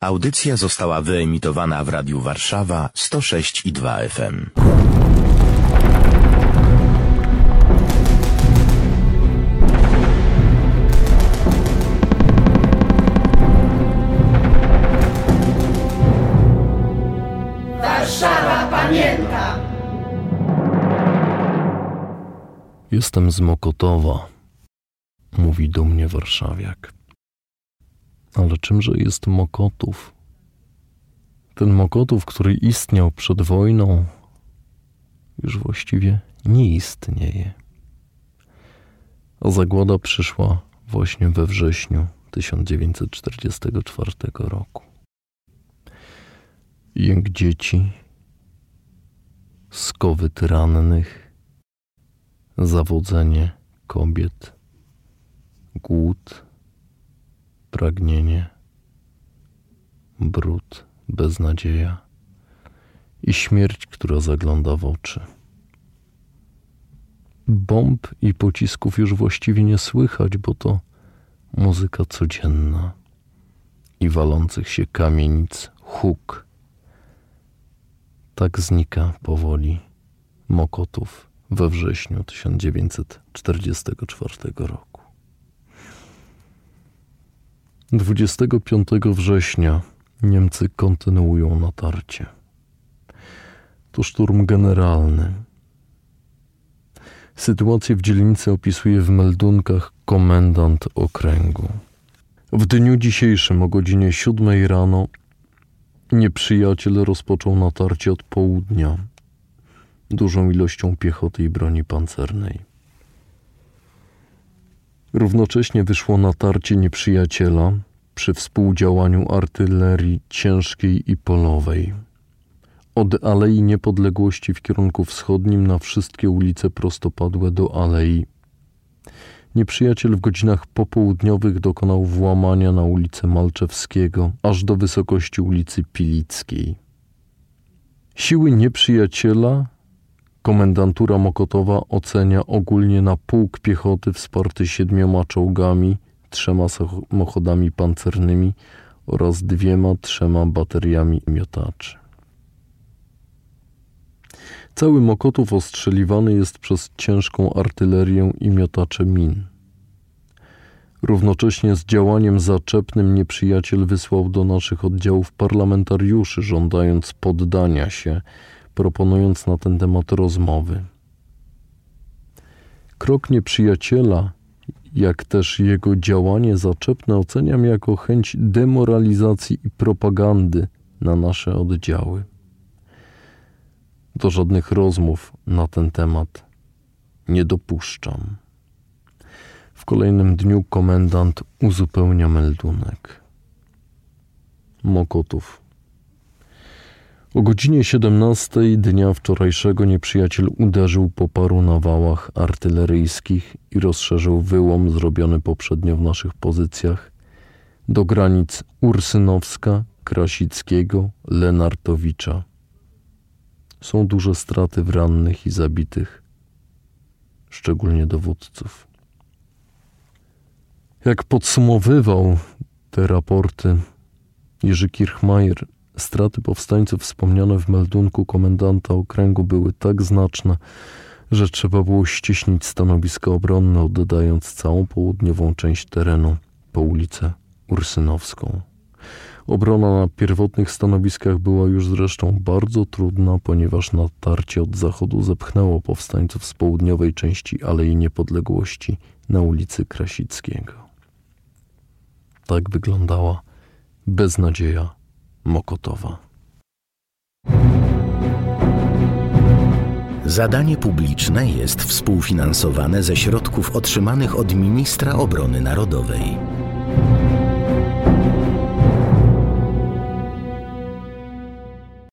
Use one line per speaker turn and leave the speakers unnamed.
Audycja została wyemitowana w Radiu Warszawa 106 i 2 FM.
Warszawa pamięta!
Jestem z Mokotowa, mówi do mnie warszawiak. Ale czymże jest Mokotów? Ten Mokotów, który istniał przed wojną, już właściwie nie istnieje. A zagłada przyszła właśnie we wrześniu 1944 roku. Jęk dzieci, skowyt rannych, zawodzenie kobiet, głód, pragnienie, brud, beznadzieja i śmierć, która zagląda w oczy. Bomb i pocisków już właściwie nie słychać, bo to muzyka codzienna i walących się kamienic huk. Tak znika powoli Mokotów we wrześniu 1944 roku. 25 września Niemcy kontynuują natarcie. To szturm generalny. Sytuację w dzielnicy opisuje w meldunkach komendant okręgu. W dniu dzisiejszym o godzinie 7 rano nieprzyjaciel rozpoczął natarcie od południa dużą ilością piechoty i broni pancernej. Równocześnie wyszło natarcie nieprzyjaciela przy współdziałaniu artylerii ciężkiej i polowej. Od Alei Niepodległości w kierunku wschodnim na wszystkie ulice prostopadłe do Alei. Nieprzyjaciel w godzinach popołudniowych dokonał włamania na ulicę Malczewskiego, aż do wysokości ulicy Pilickiej. Siły nieprzyjaciela Komendantura Mokotowa ocenia ogólnie na pułk piechoty wsparty siedmioma czołgami, trzema samochodami pancernymi oraz dwiema, trzema bateriami miotaczy. Cały Mokotów ostrzeliwany jest przez ciężką artylerię i miotacze min. Równocześnie z działaniem zaczepnym nieprzyjaciel wysłał do naszych oddziałów parlamentariuszy, żądając poddania się, proponując na ten temat rozmowy. Krok nieprzyjaciela, jak też jego działanie zaczepne oceniam jako chęć demoralizacji i propagandy na nasze oddziały. Do żadnych rozmów na ten temat nie dopuszczam. W kolejnym dniu komendant uzupełnia meldunek. Mokotów o godzinie 17 dnia wczorajszego nieprzyjaciel uderzył po paru nawałach artyleryjskich i rozszerzył wyłom zrobiony poprzednio w naszych pozycjach do granic Ursynowska, Krasickiego, Lenartowicza. Są duże straty w rannych i zabitych, szczególnie dowódców. Jak podsumowywał te raporty Jerzy Kirchmeier, Straty powstańców wspomniane w meldunku komendanta okręgu były tak znaczne, że trzeba było ściśnić stanowisko obronne, oddając całą południową część terenu po ulicę Ursynowską. Obrona na pierwotnych stanowiskach była już zresztą bardzo trudna, ponieważ natarcie od zachodu zepchnęło powstańców z południowej części Alei Niepodległości na ulicy Krasickiego. Tak wyglądała beznadzieja Mokotowa.
Zadanie publiczne jest współfinansowane ze środków otrzymanych od Ministra Obrony Narodowej.